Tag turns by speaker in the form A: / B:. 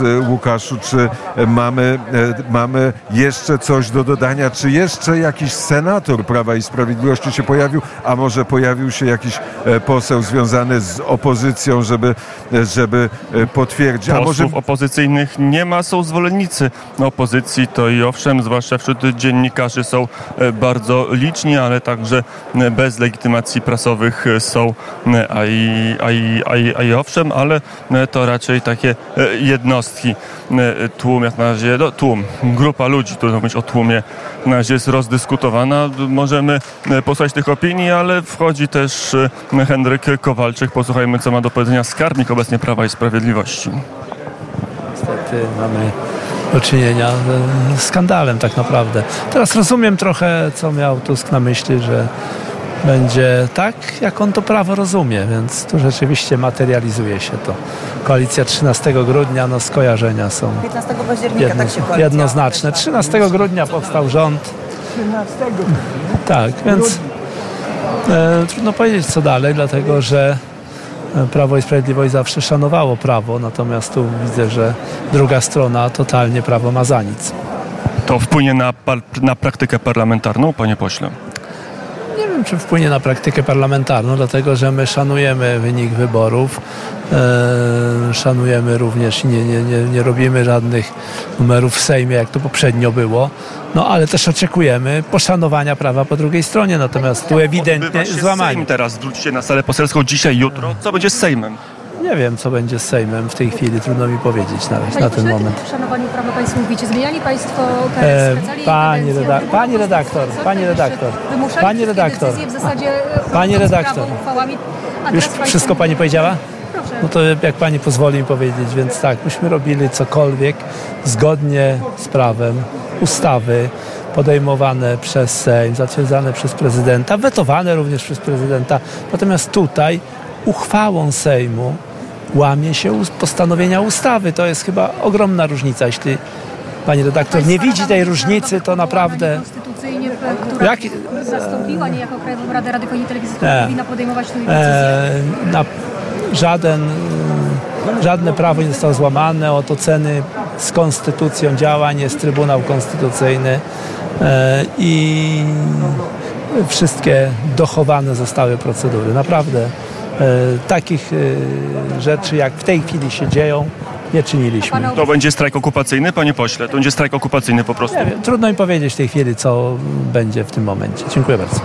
A: E, Łukaszu, czy mamy, e, mamy jeszcze coś do dodania? Czy jeszcze jakiś senator Prawa i Sprawiedliwości się pojawił, a może pojawił się jakiś e, poseł związany z opozycją, żeby, żeby potwierdzić? A
B: może... opozycyjnych nie ma, są zwolennicy opozycji, to i owszem, zwłaszcza wśród dziennikarzy są bardzo liczni, ale także bez legitymacji prasowych są, a i, a i, a i, a i owszem, ale to raczej takie jednostki jednostki, e, tłum jak na razie, no, tłum, grupa ludzi, trudno mówić o tłumie, na razie jest rozdyskutowana. Możemy e, posłuchać tych opinii, ale wchodzi też e, Henryk Kowalczyk. Posłuchajmy, co ma do powiedzenia skarbnik obecnie Prawa i Sprawiedliwości.
C: Niestety mamy do czynienia z skandalem tak naprawdę. Teraz rozumiem trochę, co miał Tusk na myśli, że będzie tak, jak on to prawo rozumie, więc tu rzeczywiście materializuje się to. Koalicja 13 grudnia, no skojarzenia są
D: 15 października jedno, tak się
C: jednoznaczne. 13 grudnia powstał rząd. 13. Tak, więc e, trudno powiedzieć co dalej, dlatego że e, Prawo i Sprawiedliwość zawsze szanowało prawo, natomiast tu widzę, że druga strona totalnie prawo ma za nic.
B: To wpłynie na, na praktykę parlamentarną, panie pośle?
C: Nie wiem, czy wpłynie na praktykę parlamentarną, dlatego że my szanujemy wynik wyborów, e, szanujemy również, nie, nie, nie, nie robimy żadnych numerów w Sejmie, jak to poprzednio było, no ale też oczekujemy poszanowania prawa po drugiej stronie, natomiast tu ewidentnie złamanie.
B: Sejm teraz wróćcie na salę poselską dzisiaj, jutro. Co będzie z Sejmem?
C: Nie wiem, co będzie z Sejmem w tej chwili, trudno mi powiedzieć na, na ten moment.
D: O szanowaniu prawa Państwo mówicie. Zmieniali Państwo e,
C: pani, reda pani redaktor, pani redaktor, pani redaktor,
D: w zasadzie
C: pani redaktor. Już wszystko Pani powiedziała?
D: Proszę.
C: No to jak Pani pozwoli mi powiedzieć, więc tak, myśmy robili cokolwiek zgodnie z prawem, ustawy podejmowane przez Sejm, zatwierdzane przez prezydenta, wetowane również przez prezydenta. Natomiast tutaj uchwałą Sejmu łamie się postanowienia ustawy. To jest chyba ogromna różnica. Jeśli pani redaktor nie widzi tej różnicy, to naprawdę...
D: która Jak? zastąpiła niejako Krajową Radę Radiofonii i Telewizji, która powinna podejmować tę decyzję? E,
C: żaden, żadne prawo nie zostało złamane. Od oceny z konstytucją działań jest Trybunał Konstytucyjny e, i wszystkie dochowane zostały procedury. Naprawdę E, takich e, rzeczy, jak w tej chwili się dzieją, nie czyniliśmy.
B: To będzie strajk okupacyjny, panie pośle? To będzie strajk okupacyjny po prostu?
C: Nie wiem, trudno mi powiedzieć w tej chwili, co będzie w tym momencie. Dziękuję bardzo.